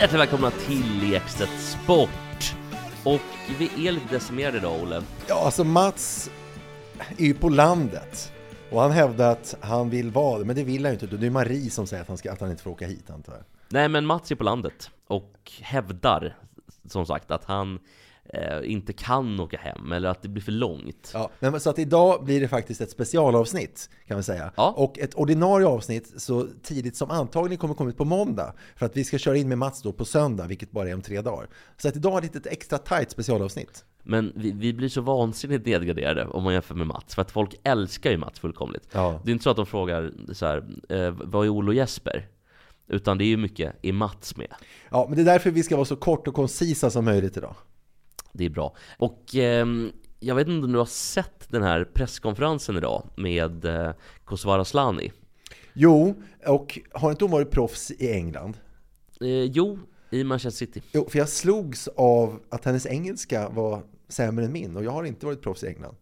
Hjärtligt välkomna till Ekstedt Sport! Och vi är lite decimerade idag, Olle. Ja, alltså Mats är ju på landet och han hävdar att han vill vara det, men det vill han ju inte. Det är Marie som säger att han, ska, att han inte får åka hit antar jag. Nej, men Mats är på landet och hävdar, som sagt, att han eh, inte kan åka hem, eller att det blir för långt. Ja, men så att idag blir det faktiskt ett specialavsnitt kan vi säga. Ja. Och ett ordinarie avsnitt så tidigt som antagligen kommer komma ut på måndag. För att vi ska köra in med Mats då på söndag, vilket bara är om tre dagar. Så att idag är det ett extra tight specialavsnitt. Men vi, vi blir så vansinnigt nedgraderade om man jämför med Mats, för att folk älskar ju Mats fullkomligt. Ja. Det är inte så att de frågar så här, eh, vad är Olle och Jesper? Utan det är ju mycket, är Mats med? Ja, men det är därför vi ska vara så kort och koncisa som möjligt idag. Det är bra. Och ehm, jag vet inte om du har sett den här presskonferensen idag med eh, Kosovare Asllani? Jo, och har inte hon varit proffs i England? Eh, jo, i Manchester City. Jo, för jag slogs av att hennes engelska var sämre än min och jag har inte varit proffs i England.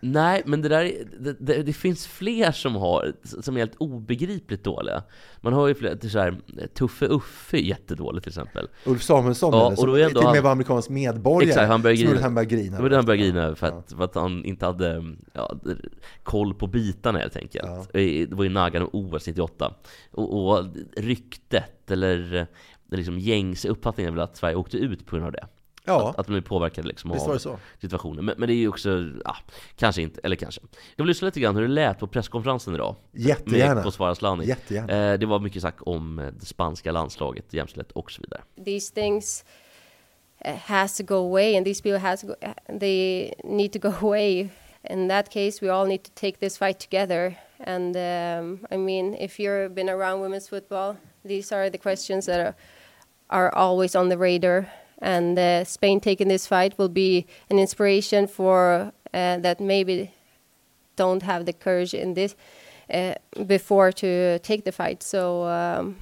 Nej, men det där är- det, det, det finns fler som har, som är helt obegripligt dåliga. Man har ju fler, så här, Tuffe Uffe är jättedåligt till exempel. Ulf Samuelsson Ja, eller, och som då är till och med var amerikansk medborgare. Exakt, han började grina. han började grina. Han började grina för att, för att han inte hade ja, koll på bitarna helt enkelt. Ja. Det var ju Nagano OS 98. Och, och ryktet, eller liksom gängse uppfattningen är väl att Sverige åkte ut på grund av det. Ja, Att, att de är påverkade liksom visst av det så. situationen. Men, men det är ju också, ja, kanske inte, eller kanske. Jag vill lyssna lite grann hur det lät på presskonferensen idag. Jättegärna. Med Kosovare Asllani. Jättegärna. Eh, det var mycket snack om eh, det spanska landslaget, jämställdhet och så vidare. these things uh, has to go away and these people has to go, they need to go away in that case we all need to take this fight together and um, i mean if you've been around women's football these are the questions that are, are always on the radar and uh, spain taking this fight will be an inspiration for uh, that maybe don't have the courage in this uh, before to take the fight. So um,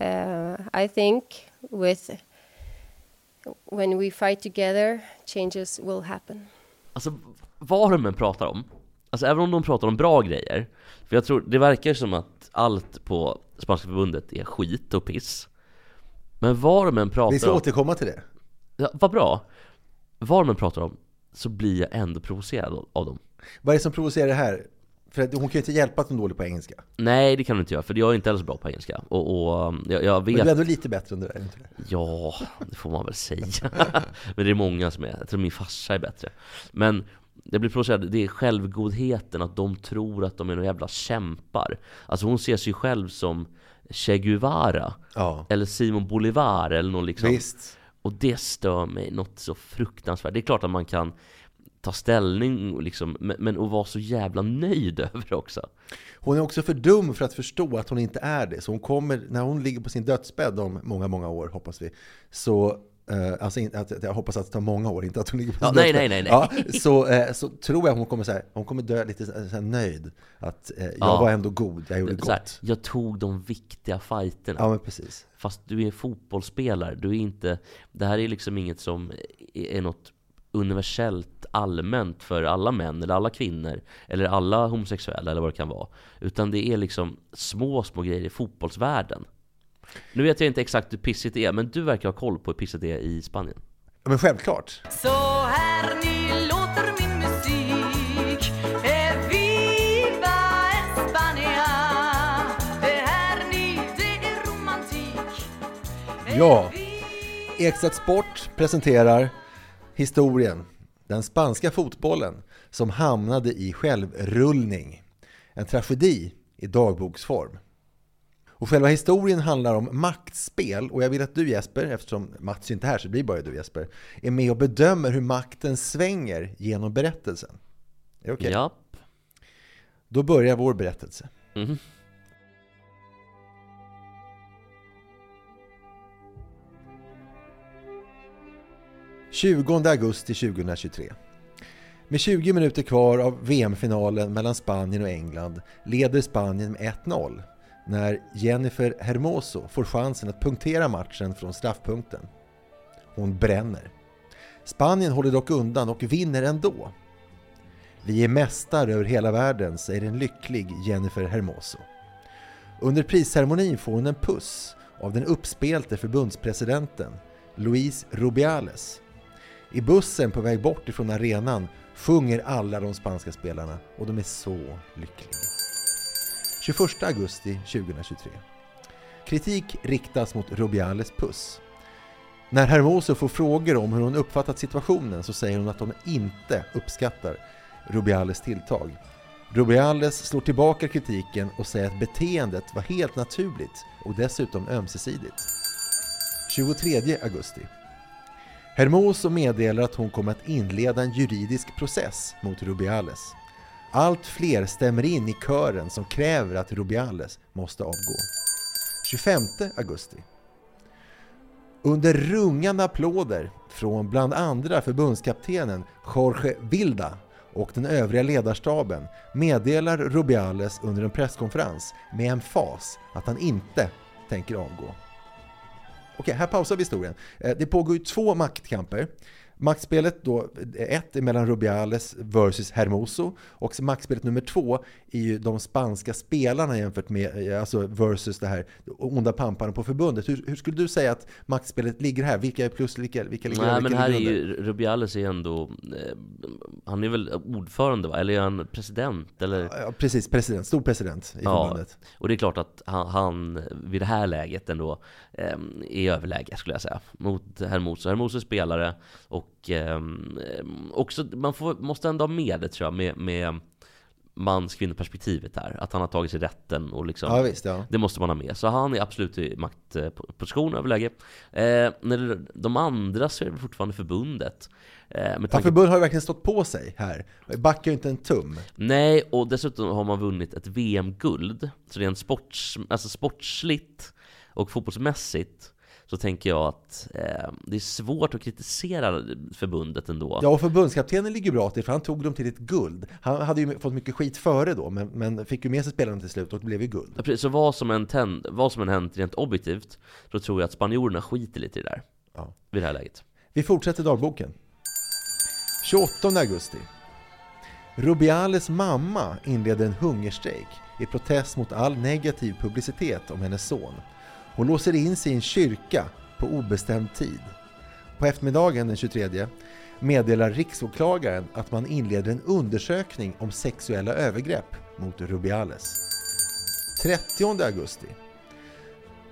uh, I think with when we fight together, changes will happen. Alltså vad de än pratar om, alltså även om de pratar om bra grejer, för jag tror, det verkar som att allt på Spanska förbundet är skit och piss. Men vad de än Vi pratar ska om, återkomma till det. Ja, vad bra, vad de än pratar om, så blir jag ändå provocerad av- dem. Vad är det som provocerar det här? För hon kan ju inte hjälpa att hon är dålig på engelska. Nej, det kan du inte göra, för jag är inte så bra på engelska. Och, och um, jag, jag Men vet... du är ändå lite bättre än det där, inte det? Ja, det får man väl säga. Men det är många som är, jag tror min farsa är bättre. Men jag blir provocerad, det är självgodheten, att de tror att de är några jävla kämpar. Alltså hon ser sig själv som Che Guevara, Ja, eller Simon Bolivar, eller någon liksom. visst. Och det stör mig något så fruktansvärt. Det är klart att man kan ta ställning liksom, men, men att vara så jävla nöjd över det också. Hon är också för dum för att förstå att hon inte är det. Så hon kommer, när hon ligger på sin dödsbädd om många, många år, hoppas vi, så alltså in, att, jag hoppas att det tar många år, inte att hon ligger på Ja, nej, nej, nej, nej. Ja, så, eh, så tror jag hon kommer, så här, hon kommer dö lite så nöjd. Att eh, jag Ja. var ändå god, jag gjorde Så här, gott. jag tog de viktiga fighterna. Ja, men precis. Fast du är fotbollsspelare, du är inte... Det här är liksom inget som är något universellt allmänt för alla män eller alla kvinnor eller alla homosexuella eller vad det kan vara. Utan det är liksom små, små grejer i fotbollsvärlden. Nu vet jag inte exakt hur pissigt det är, men du verkar ha koll på hur pissigt det är i Spanien. Ja, men självklart. Så här ni låter min musik Viva España Det här ni, det är romantik Ja. Ekstedt Sport presenterar historien. Den spanska fotbollen som hamnade i självrullning. En tragedi i dagboksform. Och själva historien handlar om maktspel och jag vill att du Jesper, eftersom Mats inte är här så blir bara du Jesper, är med och bedömer hur makten svänger genom berättelsen. Är det okej? Japp. Då börjar vår berättelse. Mhm. — 20 augusti 2023. Med 20 minuter kvar av VM-finalen mellan Spanien och England leder Spanien med 1-0 när Jennifer Hermoso får chansen att punktera matchen från straffpunkten. Hon bränner. Spanien håller dock undan och vinner ändå. Vi är mästare över hela världen, säger en lycklig Jennifer Hermoso. Under prisceremonin får hon en puss av den uppspelte förbundspresidenten Luis Rubiales. I bussen på väg bort ifrån arenan sjunger alla de spanska spelarna och de är så lyckliga. 21 augusti 2023. Kritik riktas mot Rubiales puss. När Hermoso får frågor om hur hon uppfattat situationen så säger hon att hon inte uppskattar Rubiales tilltag. Rubiales slår tillbaka kritiken och säger att beteendet var helt naturligt och dessutom ömsesidigt. 23 augusti. Hermoso meddelar att hon kommer att inleda en juridisk process mot Rubiales. Allt fler stämmer in i kören som kräver att Rubiales måste avgå. 25 augusti. Under rungande applåder från bland andra förbundskaptenen Jorge Vilda och den övriga ledarstaben meddelar Rubiales under en presskonferens med emfas att han inte tänker avgå. Okej, här pausar vi historien. Eh, det pågår ju två maktkamper. Maktspelet då, ett är mellan Rubiales versus Hermoso och maktspelet nummer två är ju de spanska spelarna jämfört med, eh, alltså versus det här onda pamparna på förbundet. Hur, hur skulle du säga att maktspelet ligger här? Vilka är plus, vilka, vilka ligger Nej vilka men här är ju, Rubiales är ändå, eh, han är väl ordförande va? Eller är han president? Eller? Ja, precis, president, stor president i Ja, förbundet. och det är klart att han, han vid det här läget ändå eh, är överläge skulle jag säga mot Hermoso. Hermoso är spelare och eh, också, man får, måste ändå ha med det tror jag med, med mans kvinnoperspektivet här. Att han har tagit sig rätten och liksom Ja, visst, ja. det måste man ha med. Så han är absolut i maktposition, överläge. Eh, när det, de andra så är det fortfarande förbundet. Eh, med Ja, tanke förbundet har ju verkligen stått på sig här. Backar ju inte en tum. Nej, och dessutom har man vunnit ett VM-guld. Så rent sports, alltså sportsligt och fotbollsmässigt så tänker jag att eh, det är svårt att kritisera förbundet ändå. Ja, och förbundskaptenen ligger bra till för han tog dem till ett guld. Han hade ju fått mycket skit före då, men, men fick ju med sig spelarna till slut och det blev ju guld. Ja, precis. Så vad som, än tänd, vad som än hänt rent objektivt så tror jag att spanjorerna skiter lite i det där. Ja. Vid det här läget. Vi fortsätter dagboken. 28 augusti. Rubiales mamma inleder en hungerstrejk i protest mot all negativ publicitet om hennes son. Hon låser in sig i en kyrka på obestämd tid. På eftermiddagen den 23 meddelar riksåklagaren att man inleder en undersökning om sexuella övergrepp mot Rubiales. 30 augusti.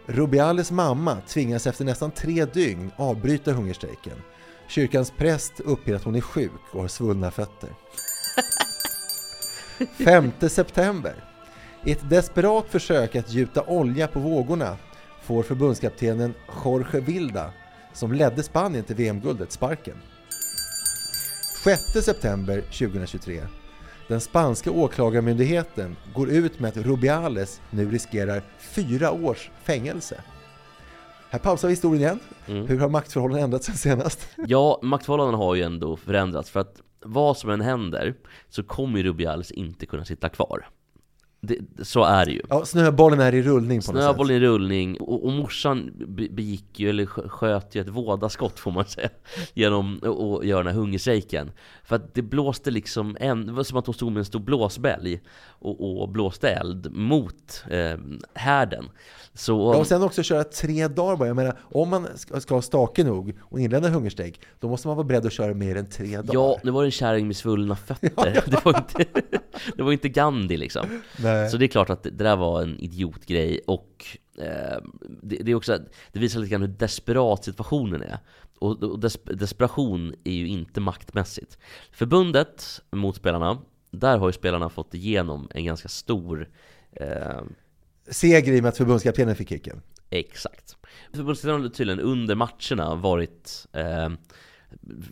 Rubiales mamma tvingas efter nästan tre dygn avbryta hungerstrejken. Kyrkans präst uppger att hon är sjuk och har svullna fötter. 5 september. I ett desperat försök att gjuta olja på vågorna får förbundskaptenen Jorge Vilda, som ledde Spanien till VM-guldet, sparken. 6 september 2023. Den spanska åklagarmyndigheten går ut med att Rubiales nu riskerar fyra års fängelse. Här pausar vi historien igen. Mm. Hur har maktförhållandena ändrats sen senast? Ja, maktförhållandena har ju ändå förändrats för att vad som än händer så kommer Rubiales inte kunna sitta kvar. Det, så är det ju. Ja, snöbollen är i rullning på något sätt. Snöboll i rullning, och, och morsan be- begick ju, eller skö- sköt ju ett vådaskott får man säga Genom att göra den här hungerstrejken För att det blåste liksom, en, det var som att hon stod med en stor blåsbälg Och, och blåste eld mot eh, härden Så, Ja, och sen också köra tre dagar bara. Jag menar, om man ska, ska ha stake nog och inleda hungerstrejk, då måste man vara beredd att köra mer än tre dagar. ja, nu var det en kärring med svullna fötter Det var inte, det var inte Gandhi liksom Nej. Så det är klart att det där var en idiotgrej och eh, det, det är också, det visar lite grann hur desperat situationen är. Och, och des, desperation är ju inte maktmässigt. Förbundet mot spelarna, där har ju spelarna fått igenom en ganska stor eh, Seger i och med att förbundskaptenen fick kicken. Exakt. Förbundskaptenen har tydligen under matcherna varit eh,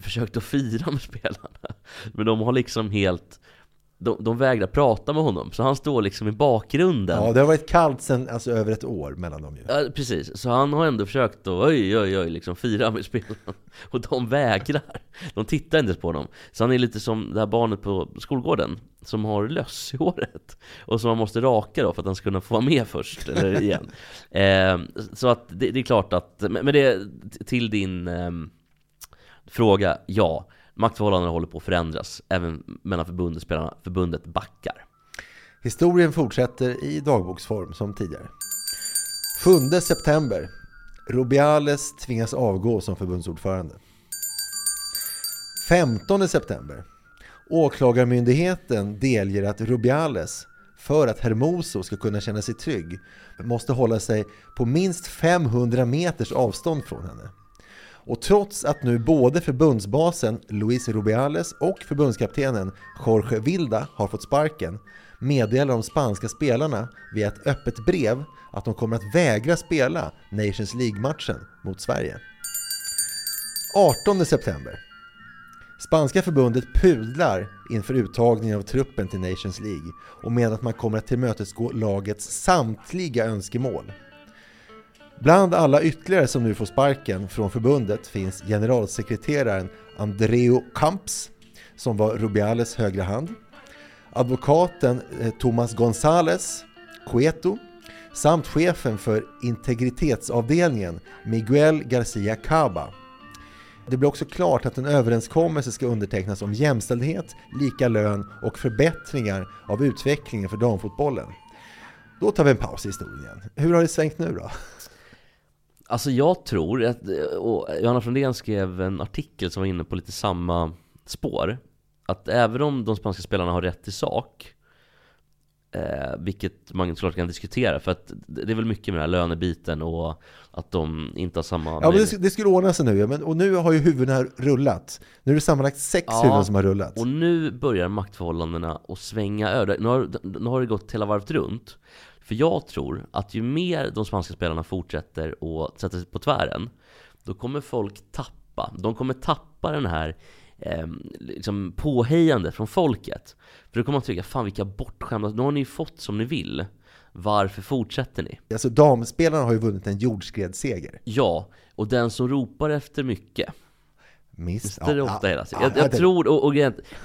försökt att fira med spelarna. Men de har liksom helt de, de vägrar prata med honom, så han står liksom i bakgrunden. Ja, det har varit kallt sedan alltså, över ett år mellan dem ju. Ja, precis. Så han har ändå försökt att oj, oj, oj, liksom fira med spelarna. Och de vägrar. De tittar inte ens på honom. Så han är lite som det här barnet på skolgården som har löss i håret. Och som man måste raka då för att han ska kunna få vara med först, eller igen. eh, så att det, det, är klart att, men det, till din eh, fråga, ja. Maktförhållandena håller på att förändras, även mellan förbundsspelarna. Förbundet backar. Historien fortsätter i dagboksform som tidigare. 7 september. Rubiales tvingas avgå som förbundsordförande. 15 september. Åklagarmyndigheten delger att Rubiales, för att Hermoso ska kunna känna sig trygg, måste hålla sig på minst 500 meters avstånd från henne. Och trots att nu både förbundsbasen Luis Rubiales och förbundskaptenen Jorge Vilda har fått sparken meddelar de spanska spelarna via ett öppet brev att de kommer att vägra spela Nations League-matchen mot Sverige. 18 september. Spanska förbundet pudlar inför uttagningen av truppen till Nations League och menar att man kommer att tillmötesgå lagets samtliga önskemål. Bland alla ytterligare som nu får sparken från förbundet finns generalsekreteraren Andreo Camps, som var Rubiales högra hand, advokaten eh, Thomas González Cueto samt chefen för integritetsavdelningen Miguel Garcia Caba. Det blir också klart att en överenskommelse ska undertecknas om jämställdhet, lika lön och förbättringar av utvecklingen för damfotbollen. Då tar vi en paus i historien. Hur har det svängt nu då? Alltså jag tror, att, och Johanna Frundén skrev en artikel som var inne på lite samma spår Att även om de spanska spelarna har rätt i sak eh, Vilket man såklart kan diskutera för att det är väl mycket med den här lönebiten och att de inte har samma Ja, men det, det skulle ordna sig nu, men, och nu har ju huvudena rullat. Nu är det sammanlagt sex Ja, huvuden som har rullat. Och nu börjar maktförhållandena att svänga över. Nu har, nu har det gått hela varvet runt. För jag tror att ju mer de spanska spelarna fortsätter att sätta sig på tvären, då kommer folk tappa. De kommer tappa den här eh, liksom påhejandet från folket. För då kommer man tycka, fan vilka bortskämda, nu har ni ju fått som ni vill. Varför fortsätter ni? Alltså damspelarna har ju vunnit en jordskredsseger. Ja, och den som ropar efter mycket, Det är ofta hela tiden. ja, Jag, jag det- tror, och, och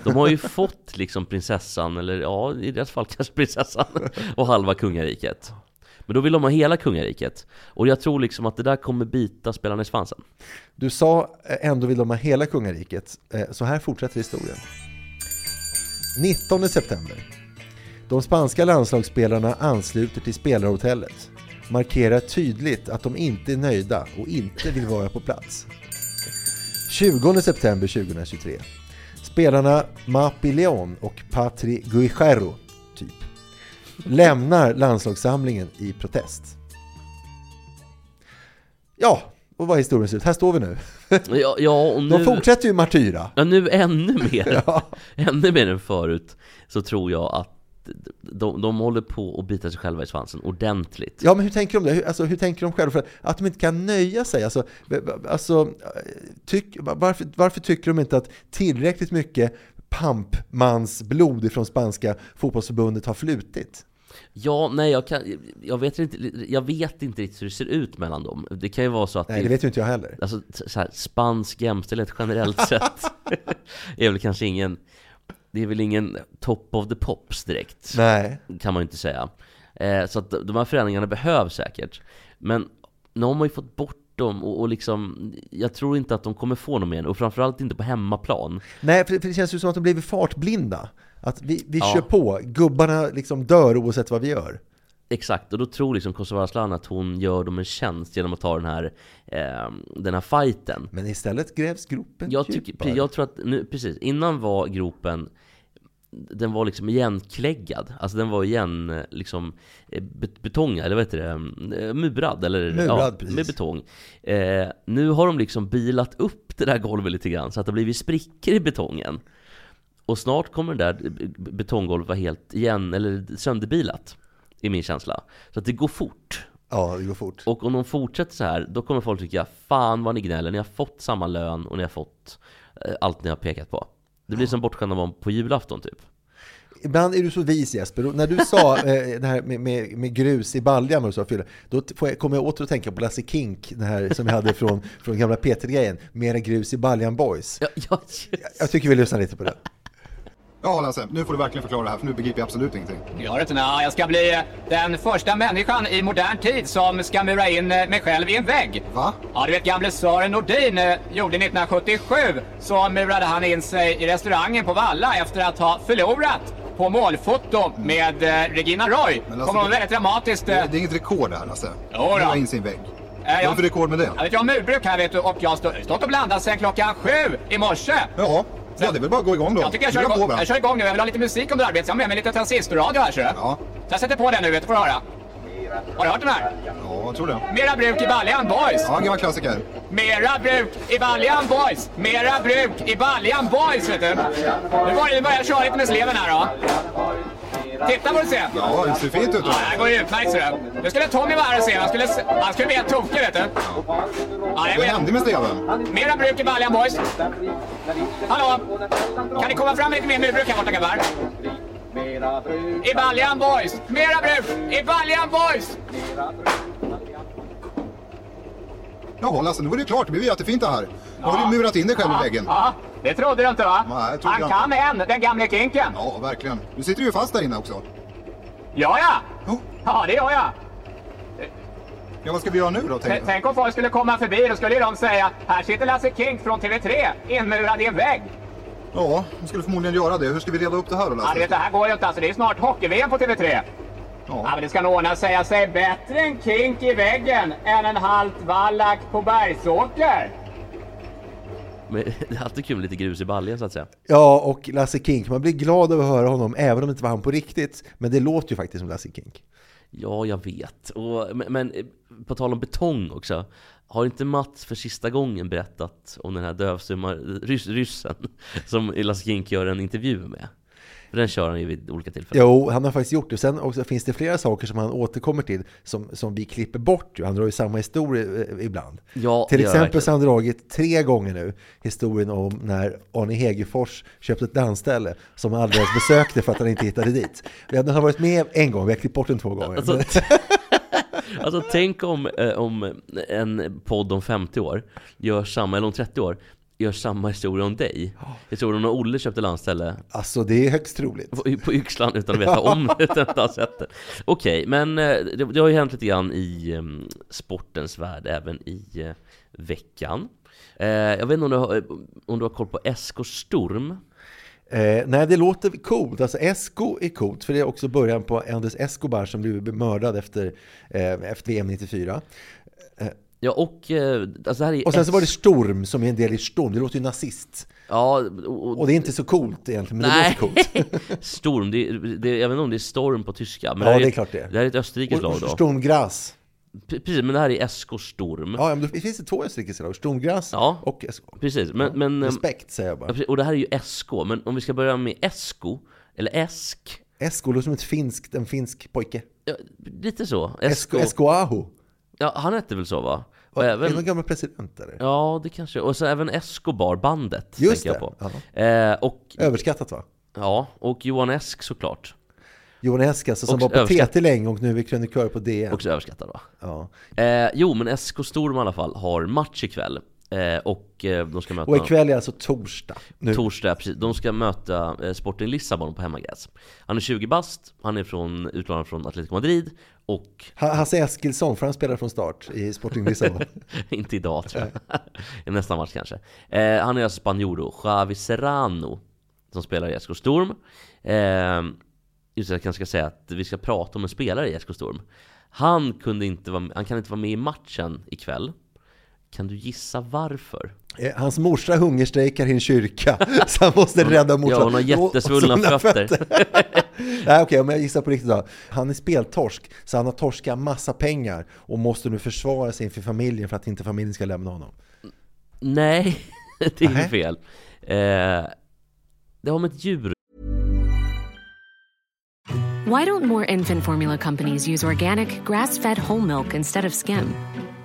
de har ju fått liksom prinsessan, eller ja, i deras fall kanske prinsessan, och halva kungariket. Men då vill de ha hela kungariket. Och jag tror liksom att det där kommer bita spelarna i svansen. Du sa eh, ändå vill de ha hela kungariket. Eh, Så här fortsätter historien. 19 september. De spanska landslagsspelarna ansluter till spelarhotellet. Markerar tydligt att de inte är nöjda och inte vill vara på plats. 20 september 2023. Spelarna Mapi Leon och Patri Guijarro, typ, lämnar landslagssamlingen i protest. Ja, och vad är historien slut? Här står vi nu. Ja, ja och nu... De fortsätter ju martyra. Ja, nu ännu mer. Ja. Ännu mer än förut. Så tror jag att de, de håller på att bita sig själva i svansen ordentligt. Ja, men hur tänker de det? Hur, alltså, hur tänker de själva? För att de inte kan nöja sig? Alltså, alltså, tyck, varför, varför tycker de inte att tillräckligt mycket pampmansblod från spanska fotbollsförbundet har flutit? Ja, nej, jag, kan, jag, vet inte, jag vet inte riktigt hur det ser ut mellan dem. Det kan ju vara så att Nej, det vet ju inte jag heller. Alltså så här, spansk jämställdhet generellt sett är väl kanske ingen Det är väl ingen top of the pops direkt Nej. Kan man ju inte säga eh, Så att de här förändringarna behövs säkert Men nu har man ju fått bort dem och, och liksom Jag tror inte att de kommer få någon mer och framförallt inte på hemmaplan Nej, för det, för det känns ju som att de blivit fartblinda. Att vi, vi Ja. kör på, gubbarna liksom dör oavsett vad vi gör. Exakt, och då tror liksom Kosova Aslan att hon gör dem en tjänst genom att ta den här eh, Den här fighten Men istället grävs gropen Jag, tycker, jag tror att, nu, precis, innan var gropen den var liksom igenkläggad, alltså den var igen eh, liksom eh, bet- betongad, eller vad heter det? Eh, Murad, eller Murad, ja, med betong. Eh, nu har de liksom bilat upp det där golvet lite grann, så att det har blivit sprickor i betongen. Och snart kommer det där betonggolvet vara helt igen, eller sönderbilat, i min känsla. Så att det går fort. Ja, det går fort. Och om de fortsätter så här, då kommer folk tycka Fan vad ni gnäller, ni har fått samma lön och ni har fått allt ni har pekat på Det blir som bortskämda barn på julafton typ. Ibland är du så vis Jesper, när du sa eh, det här med, med, med grus i baljan och så, då jag, kommer jag åter att tänka på Lasse Kink, den här som vi hade från, från gamla P3-grejen, Mera grus i baljan boys. ja, ja, Jag tycker vi lyssnar lite på det. Ja Lasse, nu får du verkligen förklara det här för nu begriper jag absolut ingenting. Gör inte nej, jag ska bli den första människan i modern tid som ska mura in eh, mig själv i en vägg. Va? Ja, du vet gamle Sören Nordin eh, gjorde 1977 så murade han in sig i restaurangen på Valla efter att ha förlorat på målfoto med eh, Regina Roy. Lasse, Kommer det- väldigt dramatiskt. Det, eh, det är inget rekord det här Lasse. Jo då. Dra in sin vägg. eh, Vad är det för rekord med det? jag vet, jag har murbruk här vet du och jag har stå- stått och blandat sedan klockan sju i morse. Ja, ja det är väl bara att gå igång då. Jag tycker jag kör, igång, jag kör igång nu. Jag vill ha lite musik under arbetet. så Jag har med mig lite transistorradio här så. Ja, Så jag sätter på den nu vet du, får du höra. Har du hört den här? ja, jag tror det. Mera bruk i baljan boys! Ja, gammal klassiker. Mera bruk i baljan boys! Mera bruk i baljan boys vet du! Nu börjar jag köra lite med sleven här då. Titta vad du ser! Ja, det ser fint ut. Ja, det går utmärkt du. Nu skulle Tommy vara här och se. Han skulle, han skulle bli helt tokig vet du. Ja, det Vad hände med sleven? Mera bruk i baljan boys! Hallå! Kan ni komma fram med lite mer murbruk här borta grabbar? I baljan boys! Mera bruk! I baljan boys! Jaha Lasse, nu var det klart. Det blev jättefint det här. Har du murat in dig själv i väggen. Ja, det trodde du inte va? Nej, trodde Han jag kan en, den gamle kinken. Ja, verkligen. Du sitter ju fast där inne också. Ja, ja! Ja, Ja, det gör jag. ja vad ska vi göra nu då? Tänk. Tänk om folk skulle komma förbi, då skulle de säga här sitter Lasse Kink från TV3 inmurad i en vägg. Ja, de skulle förmodligen göra det. Hur ska vi reda upp det här då Ja, Lasse? vet, det här går ju inte alltså. Det är snart hockey-VM på TV3. Ja, Ja. men det ska nog ordna sig. Jag säger bättre en Kink i väggen än en halt vallack på Bergsåker. Men det är alltid kul med lite grus i baljan så att säga Ja, och Lasse Kink, man blir glad över att höra honom, även om det inte var han på riktigt. Men det låter ju faktiskt som Lasse Kink. Ja, jag vet. Och, men, men eh, på tal om betong också. Har inte Mats för sista gången berättat om den här dövstumma rys, ryssen som Lasse Kink gör en intervju med? För den kör han ju vid olika tillfällen. Jo, han har faktiskt gjort det. Sen också finns det flera saker som han återkommer till som, som vi klipper bort. Han drar ju samma historia eh, ibland. Ja, Till exempel så har han dragit tre gånger nu historien om när Arne Hegerfors köpte ett dansställe som han aldrig ens besökte för att han inte hittade dit. Den har varit med en gång, vi har klippt bort den två gånger. Alltså, alltså tänk om, eh, om en podd om 50 år gör samma, eller om 30 år, gör samma historia om dig. Historien om när Olle köpte landställe Alltså det är högst troligt. på, på Yxlan utan att veta om det, utan att ha sett det. Okej, men eh, det, det har ju hänt lite grann i eh, sportens värld, även i eh, veckan. Eh, jag vet inte om du har, om du har koll på SK Sturm? Eh, nej, det låter coolt. Alltså Esko är coolt, för det är också början på Anders Escobar som blev mördad efter, eh, efter VM 94. Ja, och eh, alltså det här är Och sen så var det Storm som är en del i Storm. Det låter ju nazist. Ja, och, Och det är inte så coolt egentligen, men Nej, det låter coolt. Storm, det, det, jag vet inte om det är Storm på tyska men Ja, här det är klart det. Det här är ett österrikiskt lag då Stormgras. Precis, men det här är SK Storm Ja, men det finns det två österrikiska lag. Stormgras Ja. och SK. Precis, men, men ehm, Respekt säger jag ja, bara. Och det här är ju SK, men om vi ska börja med Esko Eller Esk Esko låter som ett finskt, en finsk pojke. ja, Lite så Esko, Esko Esko Aho. Ja, han hette väl så va? Och Är det även, gammal president eller? ja, det kanske, och så även Escobar-bandet Just tänker jag det, på eh, och, Överskattat va? ja, och Johan Esk såklart Johan Esk alltså, som Också var på. TT länge och nu är krönikör på DN. Också överskattad va? Ja. Eh, jo, men SK Storm i alla fall har match ikväll Och eh, de ska möta Och ikväll är alltså torsdag. Nu. Torsdag, precis. De ska möta eh, Sporting Lissabon på hemmagräs. Han är 20 bast, han är från, utlånad från Atletico Madrid och Ha- Hasse Eskilsson, för han spelar från start i Sporting Lissabon. inte idag tror jag. I nästa match kanske. Eh, han är alltså spanjoro, Javi Serrano, som spelar i SK Storm. Eh, just det, jag kanske ska säga att vi ska prata om en spelare i SK Storm. Han, kunde inte vara, han kan inte vara med i matchen ikväll. Kan du gissa varför? Eh, Hans morsa hungerstrejkar i en kyrka, så han måste rädda morsan. Ja, hon har jättesvullna och fötter. Nej, okej, om jag gissar på riktigt då. Han är speltorsk, så han har torskat massa pengar och måste nu försvara sig inför familjen för att inte familjen ska lämna honom. Nej, det är Nej. fel. Eh, det har med ett djur Why don't more infant formula companies use organic, grass fed whole milk instead of skim?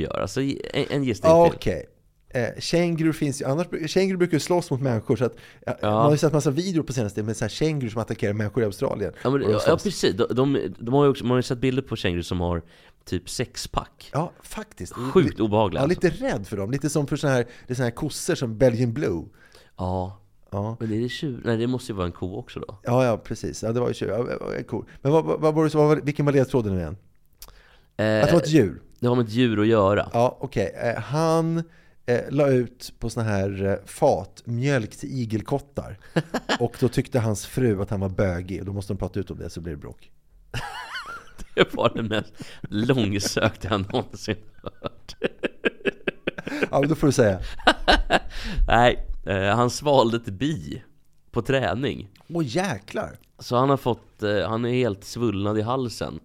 Göra. Så en, en gissning Ja, till. Okej. Eh, känguru finns ju, annars, känguru brukar ju slåss mot människor så att ja. man har ju sett massa videor på senaste med så här känguru som attackerar människor i Australien. Ja, men, ja, slåss. precis. De, de, de har ju också, man har ju sett bilder på kängurur som har typ sexpack. Ja, faktiskt. Sjukt obehagliga. Ja, alltså. lite rädd för dem. Lite som för såna här, det är såna här kossor som Belgian Blue. Ja. Ja. Men är det tjur? Nej, det måste ju vara en ko också då. Ja, ja, precis. Ja, det var ju tjur. Ja, ja, ja, cool. Men vad, vad, vad vilken var ledtråden nu igen? Eh, Att det var ett djur? Det har med ett djur att göra. Ja, okej. Eh, han eh, la ut på såna här eh, fat mjölk till igelkottar. Och då tyckte hans fru att han var bögig och då måste de prata ut om det så blir det bråk. Det var det mest långsökta jag någonsin hört. Ja, men då får du säga. Nej, eh, han svalde ett bi på träning. Åh jäklar! Så han har fått, eh, han är helt svullnad i halsen.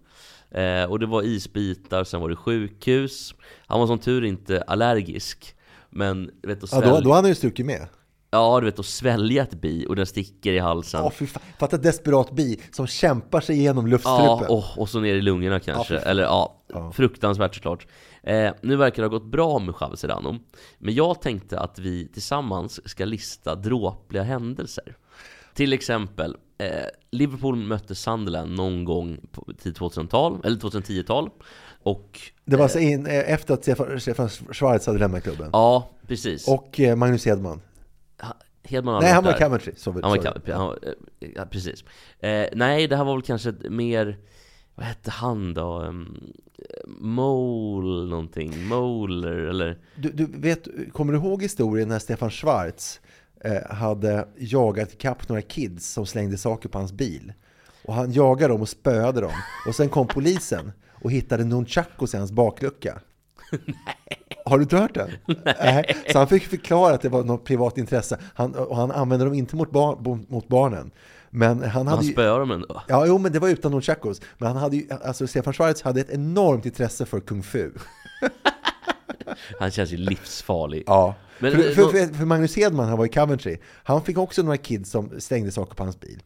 Eh, och det var isbitar, sen var det sjukhus. Han var som tur inte allergisk. Men du vet att Ja, då, då hade han ju stuckit med. ja, du vet att svälja ett bi och den sticker i halsen. Ja, fan. Fatta ett desperat bi som kämpar sig igenom Ja, luftstrupen. och, och så ner i lungorna kanske. Ja, fan. Eller ja, Ja. fruktansvärt såklart. Eh, nu verkar det ha gått bra med Javi Serrano. Men jag tänkte att vi tillsammans ska lista dråpliga händelser. Till exempel, eh, Liverpool mötte Sunderland någon gång på tidigt 2000-tal, eller 2010-tal. Och Det var alltså in, eh, efter att Stefan, Stefan Schwarz hade lämnat klubben. ja, precis. Och eh, Magnus Hedman. Ha- Hedman Nej, han var. Coventry. Han var sorry. Coventry, han var, eh, ja, precis. Eh, nej, det här var väl kanske ett mer, vad hette han då? Um, Mole någonting, Moler eller? Du, du vet, kommer du ihåg historien när Stefan Schwarz eh, hade jagat ikapp några kids som slängde saker på hans bil? Och han jagade dem och spöade dem. Och sen kom polisen och hittade nunchakos i hans baklucka. Har du inte hört den? Nej. Så han fick förklara att det var något privat intresse. Han, och han använde dem inte mot, bar, mot barnen. Men han hade Han spöade dem ändå. Ja, jo, men det var utan nunchakos. Men han hade ju, alltså Stefan Schwarz hade ett enormt intresse för kung fu. Han känns ju livsfarlig. Ja. Men, för, för, för, för Magnus Hedman, han var i Coventry, han fick också några kids som slängde saker på hans bil.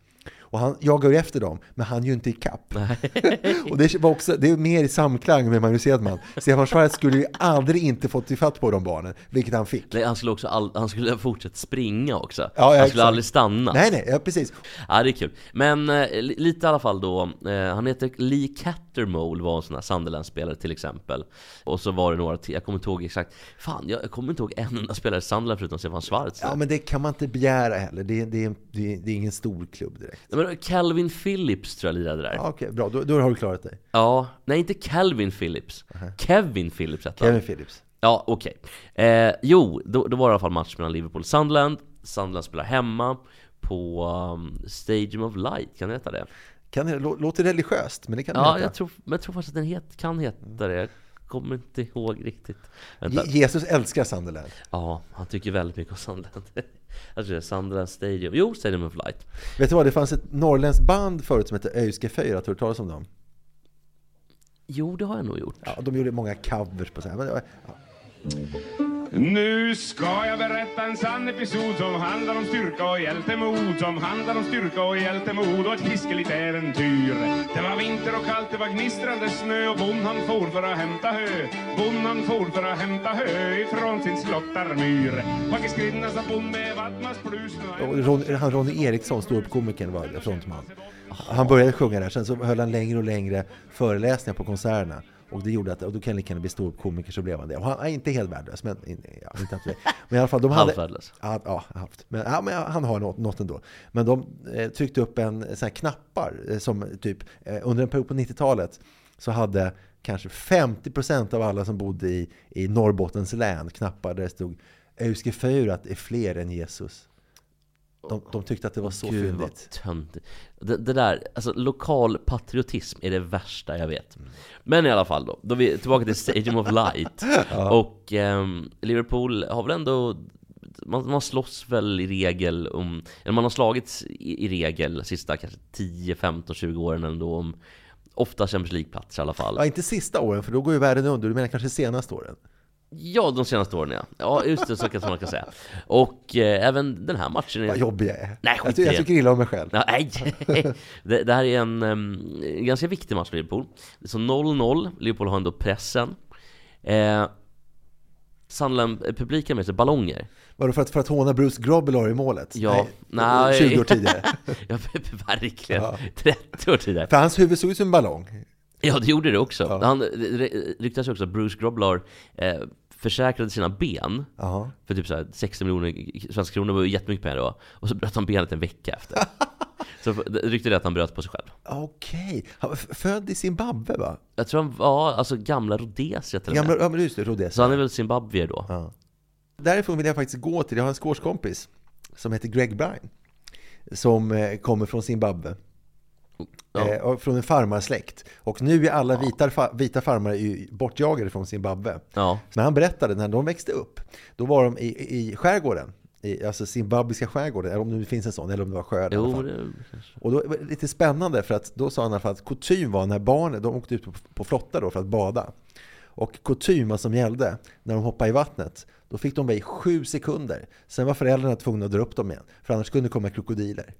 Och han jagar ju efter dem, men han är ju inte ikapp. och det, var också, det är mer i samklang med Magnus Hedman. Stefan Schwarz skulle ju aldrig inte fått ifatt på de barnen, vilket han fick. Nej, han skulle också all, han skulle fortsätta springa också. Ja, han skulle exakt. aldrig stanna. Nej, nej, ja, precis. Ja, det är kul. Men eh, li- lite i alla fall då. Eh, han heter Lee Cattermole, var en sån här Sunderland-spelare till exempel. Och så var det några till, jag kommer inte ihåg exakt. Fan, jag, kommer inte ihåg en enda spelare i Sunderland förutom Stefan Schwarz. Ja, men det kan man inte begära heller. Det, är- det, det, det är ingen stor klubb direkt. Nej, men Calvin Phillips tror jag lirade där. Ja, Okej, bra. Då, då har du klarat dig. Ja, nej inte Calvin Phillips. Kevin Phillips hette han. Kevin Phillips. Ja, okej. Eh, jo, då, då var det i alla fall match mellan Liverpool och Sunderland. Sunderland spelar hemma på um, Stadium of Light, kan det heta det? Kan det, lå- låter religiöst, men det kan det Ja, heta. jag tror, men jag tror faktiskt att den het, kan heta det. Jag kommer inte ihåg riktigt. Vänta. Je- Jesus älskar Sunderland. Ja, han tycker väldigt mycket om Sunderland. Jag tror det är Sunderland Stadium. Jo, Stadium of Light. Vet du vad, det fanns ett norrländskt band förut som hette Öyske Fyra, har du hört talas om dem? Jo, det har jag nog gjort. Ja, de gjorde många covers på så här. Men, ja. Nu ska jag berätta en sann episod som handlar om styrka och hjältemod Som handlar om styrka och hjältemod och ett fiskeligt äventyr Det var vinter och kallt, det var gnistrande snö och bondan for för att hämta hö Bondan for för att hämta hö ifrån sin slottarmyr bonde han Ronny Eriksson, ståuppkomikern, var frontman. Han började sjunga där, sen så höll han längre och längre föreläsningar på konserterna. Och det gjorde att, och då kan han lika gärna bli ståuppkomiker så blev han det. Och han är inte helt värdelös, men, ja, inte att, men i alla fall de hade... Ja, ja, halvt. Men, ja, men han har något, något ändå. Men de eh, tryckte upp en sån här knappar eh, som typ eh, under en period på 90-talet så hade kanske 50% av alla som bodde i, i Norrbottens län knappar där det stod Euske Feurat är fler än Jesus. De, de tyckte att det var så Gud, fyndigt. Det, det där, alltså lokal patriotism är det värsta jag vet. Men i alla fall då, då är vi tillbaka till Stadium of Light. Och ehm, Liverpool har väl ändå man, man slåss väl i regel om, eller man har slagits i, i regel sista kanske 10, 15, 20 åren ändå om ofta Champions League-plats i alla fall. Ja, inte sista åren, för då går ju världen under. Du menar kanske senaste åren? Ja, de senaste åren ja. Ja, just det, så kan man kan säga. Och eh, även den här matchen är... Vad jobbig jag är. Nej, jag, skit ty- i jag tycker illa om mig själv. Ja, nej. det, det här är en em, ganska viktig match för Liverpool. Så 0-0, Liverpool har ändå pressen. Eh, Sunderland, publiken med sig ballonger. Var det för att, för att håna Bruce Grobbelaar i målet? Ja, nej. 20 år tidigare. ja, verkligen. Ja. 30 år tidigare. För hans huvud såg ut som en ballong. Ja, det gjorde det också. Han, det det ryktas också att Bruce Grobbelaar eh, försäkrade sina ben Ja. för typ så här 60 miljoner svenska kronor, var ju jättemycket pengar då. Och så bröt han benet en vecka efter. så det ryktet är att han bröt på sig själv. Okej. Han var född i Zimbabwe va? Jag tror han var, alltså gamla Rhodesia till. Gamla, ja, men just det, Rhodesia. Så han är väl zimbabwier då? Ja. Därifrån vill jag faktiskt gå till, jag har en squashkompis som heter Greg Bryan. Som eh, kommer från Zimbabwe. Ja. Eh, från en farmarsläkt. Och nu är alla vita, vita farmare ju bortjagade från Zimbabwe. Ja. Men han berättade när de växte upp, då var de i, i skärgården. I, alltså zimbabwiska skärgården, eller om det finns en sån, eller om det var alla Jo, det, Och då var det lite spännande för att då sa han i alla fall att kutym var när barnen, de åkte ut på, på flotta då för att bada. Och kutym vad som gällde när de hoppade i vattnet, då fick de vara i sju sekunder. Sen var föräldrarna tvungna att dra upp dem igen, för annars kunde det komma krokodiler.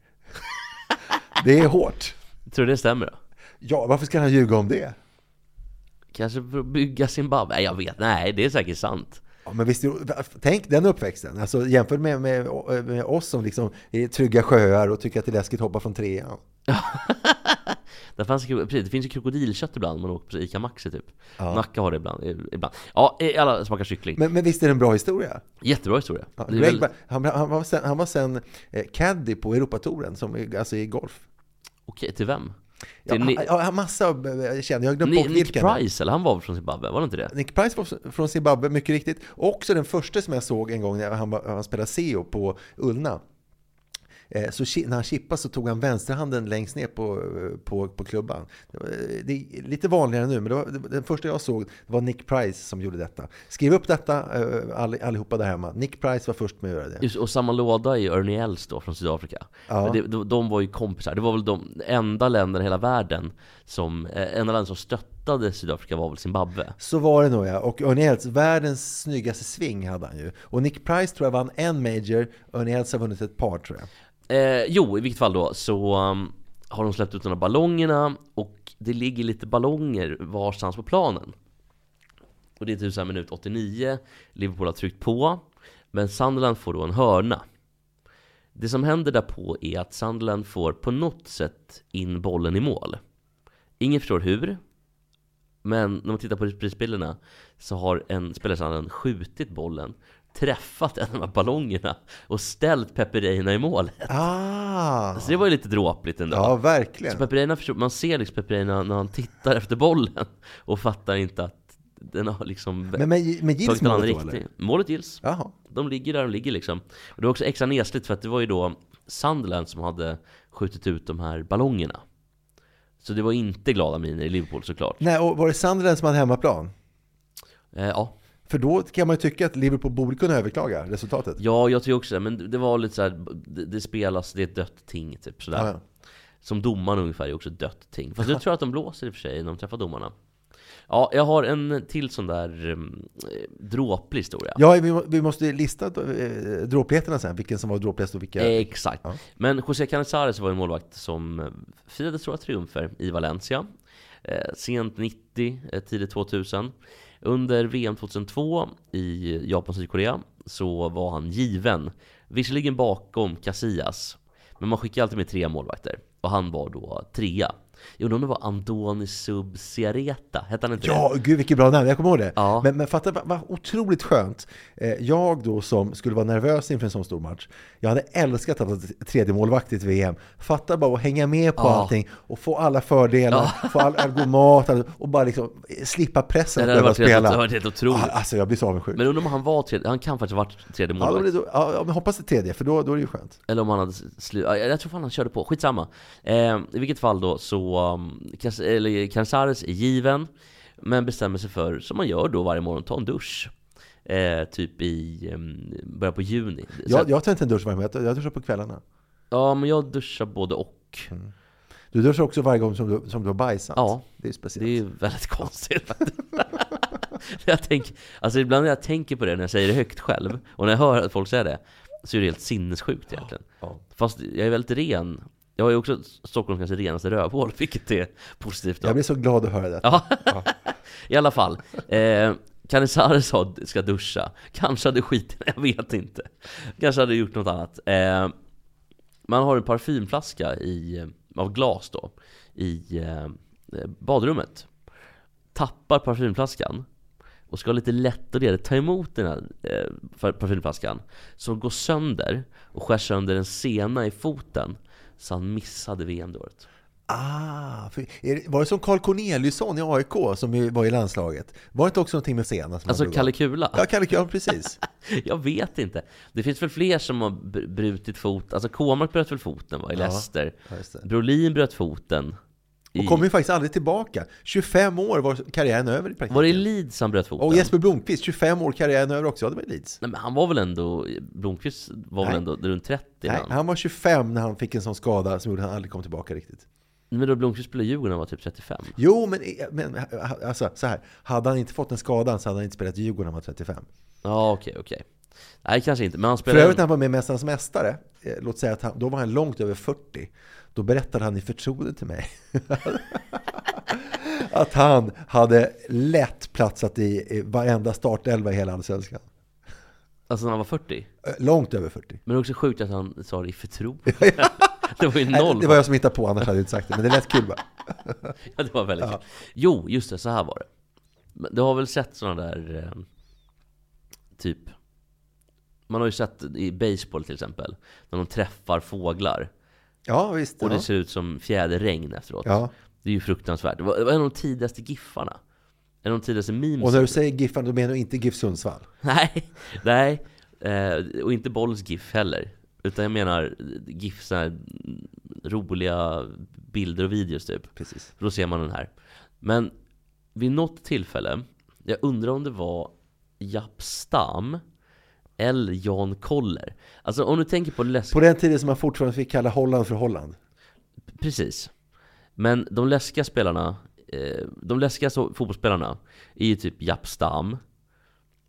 Det är hårt. Tror du det stämmer då? Ja, varför ska han ljuga om det? Kanske för att bygga Zimbabwe? Nej, jag vet, nej det är säkert sant. Ja, men visst, tänk den uppväxten. Alltså, jämfört med, med, med oss som liksom är i trygga sjöar och tycker att det är läskigt att hoppa från trean. Det, fanns, precis, det finns ju krokodilkött ibland man åker på Ica Maxi typ. Ja. Nacka har det ibland. ibland. Ja, alla smakar kyckling. Men, men visst är det en bra historia? Jättebra historia. Ja, Greg, väl- han, han var sen, han var sen eh, caddy på Europatouren, som, alltså i golf. Okej, till vem? Ja, han, Ni- ja, massa eh, kände, jag har glömt Ni, bort Nick vilken. Price, eller han var väl från Zimbabwe? Var det inte det? Nick Price var från Zimbabwe, mycket riktigt. Och också den första som jag såg en gång när han, var, han spelade CEO på Ullna. Eh, Så när han chippade så tog han vänsterhanden längst ner på, eh, på, på klubban. Det, var, eh, det är lite vanligare nu, men det var, det, den första jag såg var Nick Price som gjorde detta. Skriv upp detta all, allihopa där hemma. Nick Price var först med att göra det. Just, och samma låda ju Ernie Els då från Sydafrika. Ja. Det, de, de var ju kompisar. Det var väl de enda länderna i hela världen som, enda land som stöttade Sydafrika var väl Zimbabwe. Så var det nog ja. Och Ernie Els, världens snyggaste swing hade han ju. Och Nick Price tror jag vann en major, Ernie Els har vunnit ett par tror jag. Eh, jo, i vilket fall då så um, har de släppt ut de här ballongerna och det ligger lite ballonger varstans på planen. Och det är typ så här minut 89, Liverpool har tryckt på, men Sunderland får då en hörna. Det som händer därpå är att Sunderland får på något sätt in bollen i mål. Ingen förstår hur, men när man tittar på prisbilderna så har en spelare i Sunderland skjutit bollen, träffat en av de här ballongerna och ställt Pepe Reina i målet. Ah! Så det var ju lite dråpligt ändå. Ja, verkligen. Så man ser liksom Pepe Reina när han tittar efter bollen och fattar inte att den har liksom Men, men, men gills målet då, eller? Målet gills. Jaha. De ligger där de ligger liksom. Och det var också extra nesligt för att det var ju då Sunderland som hade skjutit ut de här ballongerna. Så det var inte glada miner i Liverpool såklart. Nej, och var det Sunderland som hade hemmaplan? Eh, ja. För då kan man ju tycka att Liverpool borde kunna överklaga resultatet. ja, jag tycker också det. Men det var lite så här, det, det spelas, det är ett dött ting typ sådär. Ja, ja. Som domaren ungefär är också ett dött ting. Fast jag tror att de blåser i och för sig när de träffar domarna. Ja, jag har en till sån där um, dråplig historia. Ja, vi, vi måste lista eh, dråpligheterna sen, vilken som var dråpligast och vilka... Exakt. Ja. Men José Canizares var en målvakt som eh, firade stora triumfer i Valencia. Eh, sent 90, eh, tidigt 2000. Under VM 2002 i Japan och Sydkorea så var han given. Visserligen bakom Casillas, men man skickar alltid med tre målvakter. Och han var då trea. Jag undrar om det var Andoni Subsiareta, hette han inte det? Ja, gud vilket bra namn, jag kommer ihåg det. Ja. Men, men fatta vad, vad otroligt skönt. Eh, jag då som skulle vara nervös inför en sån stor match, jag hade älskat att vara tredje målvakt i ett VM. Fatta bara att hänga med på Ja. allting och få alla fördelar, få all, all god mat och bara liksom slippa pressen Det att behöva helt, det hade spela. varit helt otroligt. Ah, Alltså jag blir så avundsjuk. Men undrar om han var tredje, han kan faktiskt ha varit tredje Ja, målvakt. ja, ja, men hoppas det tredje, för då, då är det ju skönt. Eller om han hade slutat, jag tror fan han körde på, skitsamma. Eh, I vilket fall då så, um, eller Cansares är given, men bestämmer sig för, som man gör då varje morgon, ta en dusch. Eh, typ i um, början på juni. Så Jag, jag tar inte en dusch varje morgon, jag duschar på kvällarna. Ja, men jag duschar både och. Du duschar också varje gång som du, som du har bajsat. Ja, Det är speciellt. det är väldigt konstigt jag tänker, alltså ibland när jag tänker på det när jag säger det högt själv, och när jag hör att folk säger det, så är det helt sinnessjukt egentligen. Ja. Fast jag är väldigt ren. Jag har ju också Stockholms kanske renaste rövhål, vilket är positivt. då. Jag blir så glad att höra det. Ja, i alla fall. Eh, Canizares sa ska duscha. Kanske hade skitit jag vet inte. Kanske hade gjort något annat. Eh, man har en parfymflaska i, av glas då, i eh, badrummet. Tappar parfymflaskan och ska lite lätt och redigt ta emot den här eh, parfymflaskan. Som går sönder och skär sönder en sena i foten. Så han missade VM det året. Ah, det, var det som Carl Corneliusson i AIK som var i landslaget? Var det inte också någonting med? Som Alltså Kalle? Kula? Ja, Kalle Kula, precis. Jag vet inte. Det finns väl fler som har br- brutit fot. Alltså Kåmark bröt väl foten va, i Ja, Leicester. Brolin bröt foten. Och kommer ju faktiskt aldrig tillbaka. 25 år var karriären över i praktiken. var det i Leeds han bröt foten? Och Jesper Blomqvist, 25 år karriären över också. Ja, det var Leeds. Nej men han var väl ändå, Blomqvist var väl Nej. ändå runt 30 Nej, han. han var 25 när han fick en sån skada som gjorde att han aldrig kom tillbaka riktigt. Men då Blomqvist spelade Djurgården när han var typ 35. Jo, men, men alltså, så här. Hade han inte fått en skada så hade han inte spelat Djurgården när han var 35. Ja okej, okej. Nej kanske inte, men han För spelade... övrigt när han var med Mästarnas Mästare, eh, låt säga att han, då var han långt över 40. Då berättade han i förtroende till mig att han hade lätt platsat i, varenda startelva i hela Allsvenskan. Alltså när han var 40? Eh, Långt över 40. Men det är också sjukt att han sa det i förtroende. det var ju noll. det var jag som hittade på, annars hade jag inte sagt det. Men det lät kul bara. Ja, det var väldigt Ja. kul. Jo, just det, så här var det. Du har väl sett sådana där, eh, typ Man har ju sett i baseball till exempel, när de träffar fåglar Ja, visst. Och det ja. ser ut som fjäderregn efteråt Ja. Det är ju fruktansvärt, det var, det var en av de tidigaste giffarna En av de tidigaste memesen Och när du säger Giffan, då menar du inte GIF Sundsvall? Nej, nej. Eh, och inte Bolls GIF heller. Utan jag menar GIF, så här, roliga bilder och videos typ. Precis. För då ser man den här. Men vid något tillfälle, jag undrar om det var Japp Stam eller Jan Koller. Alltså om du tänker på läsk... På den tiden som man fortfarande fick kalla Holland för Holland. Precis. Men de läskiga spelarna, eh, de läskiga fotbollsspelarna är ju typ Japp Stam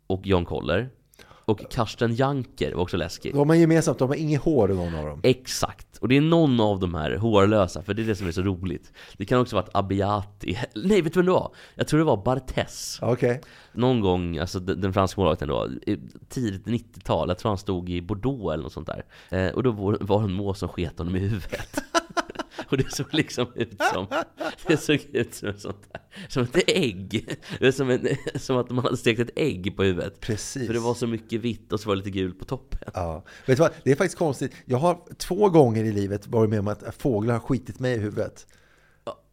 och Jan Koller. Och Karsten Janker var också läskig. De har gemensamt, de har inget hår någon av dem. Exakt, och det är någon av de här hårlösa, för det är det som är så roligt. Det kan också vara ett Abiati, nej vet du vem det var? Jag tror det var Barthez. Okej. Någon gång, alltså den, den franska målvakten då, tidigt 90-tal, jag tror han stod i Bordeaux eller något sånt där. Eh, och då var, var det en mås som sket honom i huvudet. och det såg liksom ut som, det såg ut som, ett sånt där, som ett ägg. Det som, en, som att man hade stekt ett ägg på huvudet. Precis. För det var så mycket vitt och så var det lite gult på toppen. Ja. Vet du vad? Det är faktiskt konstigt. Jag har två gånger i livet varit med om att fåglar har skitit mig i huvudet.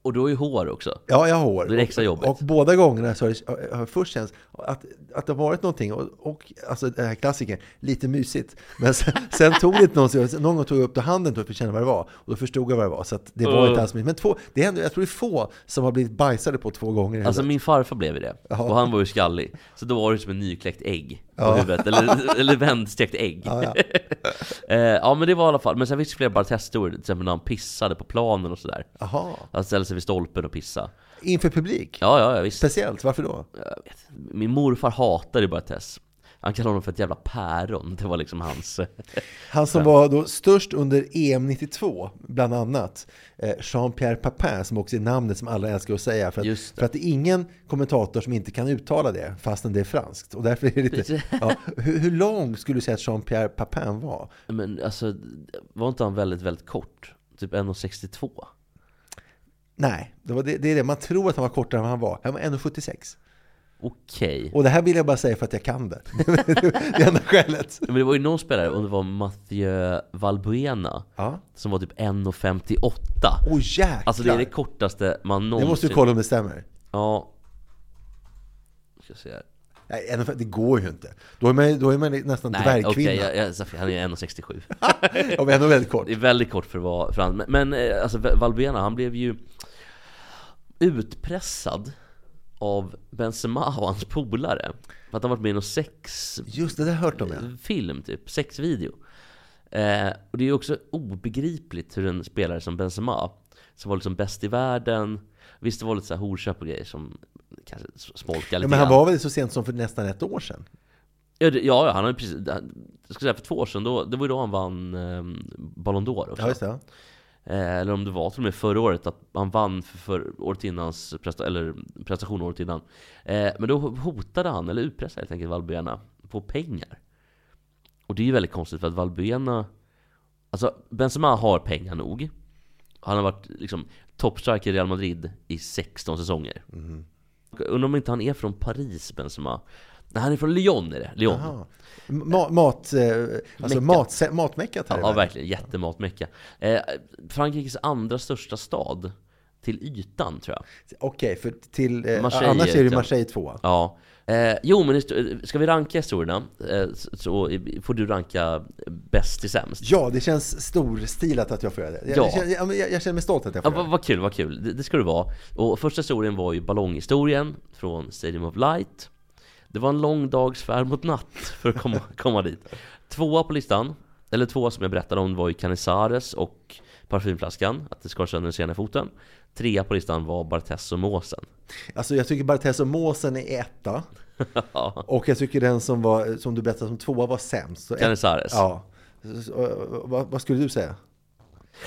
Och du har ju hår också. Ja, jag har hår. Det är extra jobbigt. Och, och båda gångerna så har det, först känts att, att det har varit någonting, och, och alltså den här klassikern, lite mysigt. Men sen, sen tog det inte någon, någon gång tog jag upp det handen för att känna vad det var. Och då förstod jag vad det var. Så att det var Uh. inte alls mysigt. Men två, det ändå, jag tror det är få som har blivit bajsade på två gånger Alltså min farfar blev det, Ja. och han var ju skallig Så då var det som en nykläckt ägg på Ja. huvudet, eller, eller vändstekt ägg Ja, ja, ja. eh, ja men det var i alla fall, men sen finns det flera Barthez-historier Till exempel när han pissade på planen och sådär Jaha. Ställde sig vid stolpen och pissa. Inför publik? Ja, ja, ja visst. Speciellt, varför då? Jag vet. Min morfar hatade Barthez. Han kallade honom för ett jävla päron. Det var liksom hans... Han som var då störst under EM 92, bland annat, eh, Jean-Pierre Papin, som också är namnet som alla älskar att säga, för att, det. för att det är ingen kommentator som inte kan uttala det, fastän det är franskt. Och därför är det lite... Ja, hur, hur lång skulle du säga att Jean-Pierre Papin var? Men alltså, var inte han väldigt, väldigt kort? Typ 1,62? Nej, det, var det, det är det. Man tror att han var kortare än han var. Han var 1,76. Okej. Och det här vill jag bara säga för att jag kan det. det är enda skälet. Men det var ju någon spelare, om det var Mathieu Valbuena, Ja. som var typ 1,58. Åh jäklar! Alltså det är det kortaste man någonsin... Det måste du kolla om det stämmer. Ja. Ska se här. Nej, 1,50 det går ju inte. Då är man, då är man nästan Nej, dvärgkvinna. okej, jag, han är 1,67. Ja, men ändå väldigt kort. Det är väldigt kort för att vara för han. Men, men eh, alltså Valbuena, han blev ju utpressad av Benzema och hans polare. För att han varit med i någon sex... Just det, det har jag hört om ja. Film typ, sexvideo. Eh, och det är ju också obegripligt hur en spelare som Benzema, som var liksom bäst i världen, visst det var lite så här horköp och grejer som kanske smolkade ja lite men han var väl så sent som för nästan ett år sedan? Ja, det- ja, ja, han har ju precis, jag ska säga för två år sedan, då, det var ju då han vann eh, Ballon d'Or också. Ja, just det. Ja. Eh, eller om det var till och med förra året, att han vann för, för året innans presta, eller prestation året innan. Eh, men då hotade han, eller utpressade helt enkelt Valbuena på pengar. Och det är ju väldigt konstigt för att Valbuena, alltså Benzema har pengar nog. Han har varit liksom toppstriker i Real Madrid i 16 säsonger. Mhm. Undrar om inte han är från Paris, Benzema? Nej, han är från Lyon är det. Lyon. Jaha. Ma mat, eh, alltså mat, matmeckat här Ja, världen. verkligen. Jättematmecka. Eh, Frankrikes andra största stad till ytan, tror jag. Okej, för till, eh, Marseille annars är det Marseille 2. Ja. Eh, jo, men histo- ska vi ranka historierna eh, så, får du ranka bäst till sämst. Ja, det känns storstilat att jag får göra det. Jag, Ja. jag, känner, jag, jag, känner mig stolt att jag Ja, får göra vad, vad kul, vad kul. Det, det ska det vara. Och första historien var ju ballonghistorien från Stadium of Light. Det var en lång dags färd mot natt för att komma, komma dit. Tvåa på listan, eller tvåa som jag berättade om var ju Canizares och parfymflaskan, att det skar sönder den sena foten. Trea på listan var Bartes och måsen. Alltså jag tycker Barthez och Måsen är etta. Ja. Och jag tycker den som, var, som du berättade som tvåa var sämst. Canizares. Ja. Vad, vad skulle du säga?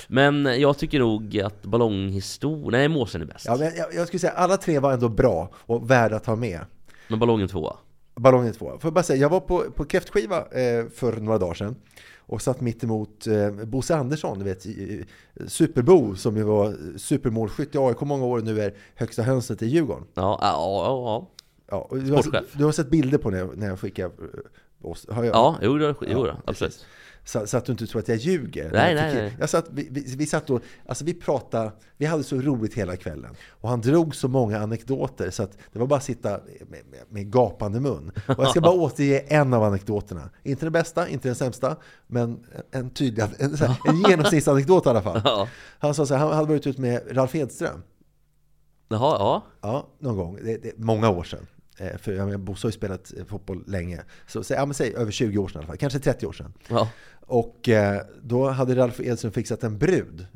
Men jag tycker nog att ballonghistorien, nej måsen är bäst. Ja, men jag, jag skulle säga alla tre var ändå bra och värda att ha med. Men ballongen tvåa. Ballongen två. Får jag bara säga, jag var på, på kräftskiva eh, för några dagar sedan och satt mitt emot eh, Bosse Andersson, du vet, Superbo som ju var supermålskytt i AIK många år och nu är högsta hönset i Djurgården. Ja, ja, ja. Ja, och du, har, du har sett bilder på när jag, när jag skickar eh, oss? Har jag? Ja, jo, då, jo då, precis. Så, så att du inte tror att jag ljuger. Nej, jag nej, nej. Jag satt, vi, vi, vi satt då, alltså vi pratade, vi hade så roligt hela kvällen. Och han drog så många anekdoter så att det var bara att sitta med, med, med gapande mun. Och jag ska bara återge en av anekdoterna. Inte den bästa, inte den sämsta, men en tydlig, en, en genomsnittsanekdot i alla fall. Han sa så här, han hade varit ute med Ralf Edström. Jaha, ja. Ja, någon gång. Det, det, många år sedan. Eh, För jag Bosse har ju spelat eh, fotboll länge. Så säg, ja, men säg över 20 år sedan i alla fall. Kanske 30 år sedan. ja. Och eh, då hade Ralf Edström fixat en brud.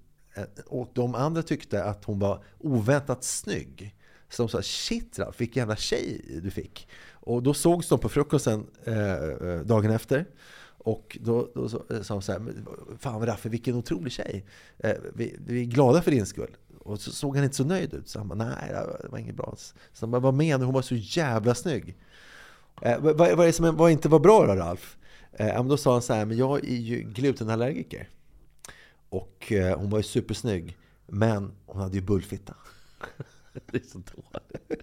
Och de andra tyckte att hon var oväntat snygg. Så de sa shit Ralf, vilken jävla tjej du fick. Och då sågs de på frukosten eh, dagen efter. Och då, då sa de så här, "Men fan Raffe vilken otrolig tjej. Eh, vi, vi är glada för din skull. Och så såg han inte så nöjd ut. Så han bara, nej det var inget bra. Så han bara, vad menar? Hon var så jävla snygg. Eh, vad, vad är det som vad inte var bra då Ralf? Eh, då sa han så här, men jag är ju glutenallergiker. Och eh, hon var ju supersnygg. Men hon hade ju bullfitta. Det är så dåligt.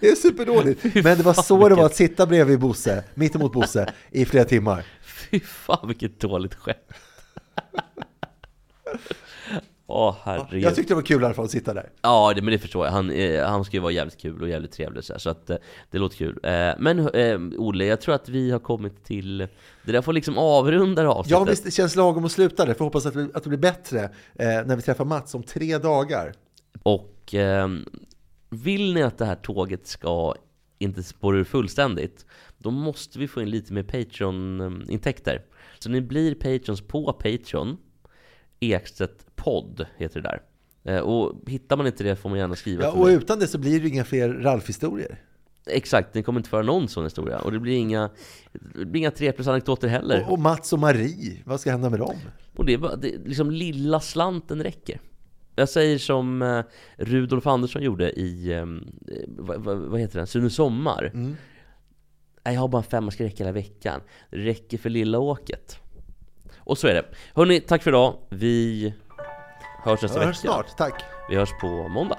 Det är superdåligt. Men det var så det var vilket- att sitta bredvid Bosse, mittemot Bosse, i flera timmar. Fy fan vilket dåligt skämt. Åh herregud. Jag tyckte det var kul i alla fall att sitta där. Ja, det, men det förstår jag. Han, eh, han ska ju vara jävligt kul och jävligt trevlig så, här, så att eh, det låter kul. Eh, men eh, Olle, jag tror att vi har kommit till... Det där får liksom avrunda det avsnittet. Ja, visst, det känns lagom att sluta där. Får hoppas att det, att det blir bättre eh, när vi träffar Mats om tre dagar. Och eh, vill ni att det här tåget ska inte spåra ur fullständigt, då måste vi få in lite mer Patreon-intäkter. Så ni blir Patrons på Patreon, Ekstedt podd heter det där. Eh, Och hittar man inte det får man gärna skriva Ja, och mig. utan det så blir det inga fler Ralf-historier. Exakt, ni kommer inte föra någon sån historia. Och det blir inga, det blir inga 3 plus anekdoter heller. Och, och Mats och Marie, vad ska hända med dem? Och det är bara, det, liksom lilla slanten räcker. Jag säger som eh, Rudolf Andersson gjorde i, eh, vad, vad, heter den, Sune Sommar. Mm. Jag har bara en femma, ska räcka hela veckan. Det räcker för lilla åket. Och så är det. Hörni, tack för idag. Vi hörs nästa vecka. hörs snart, tack. Vi hörs på måndag.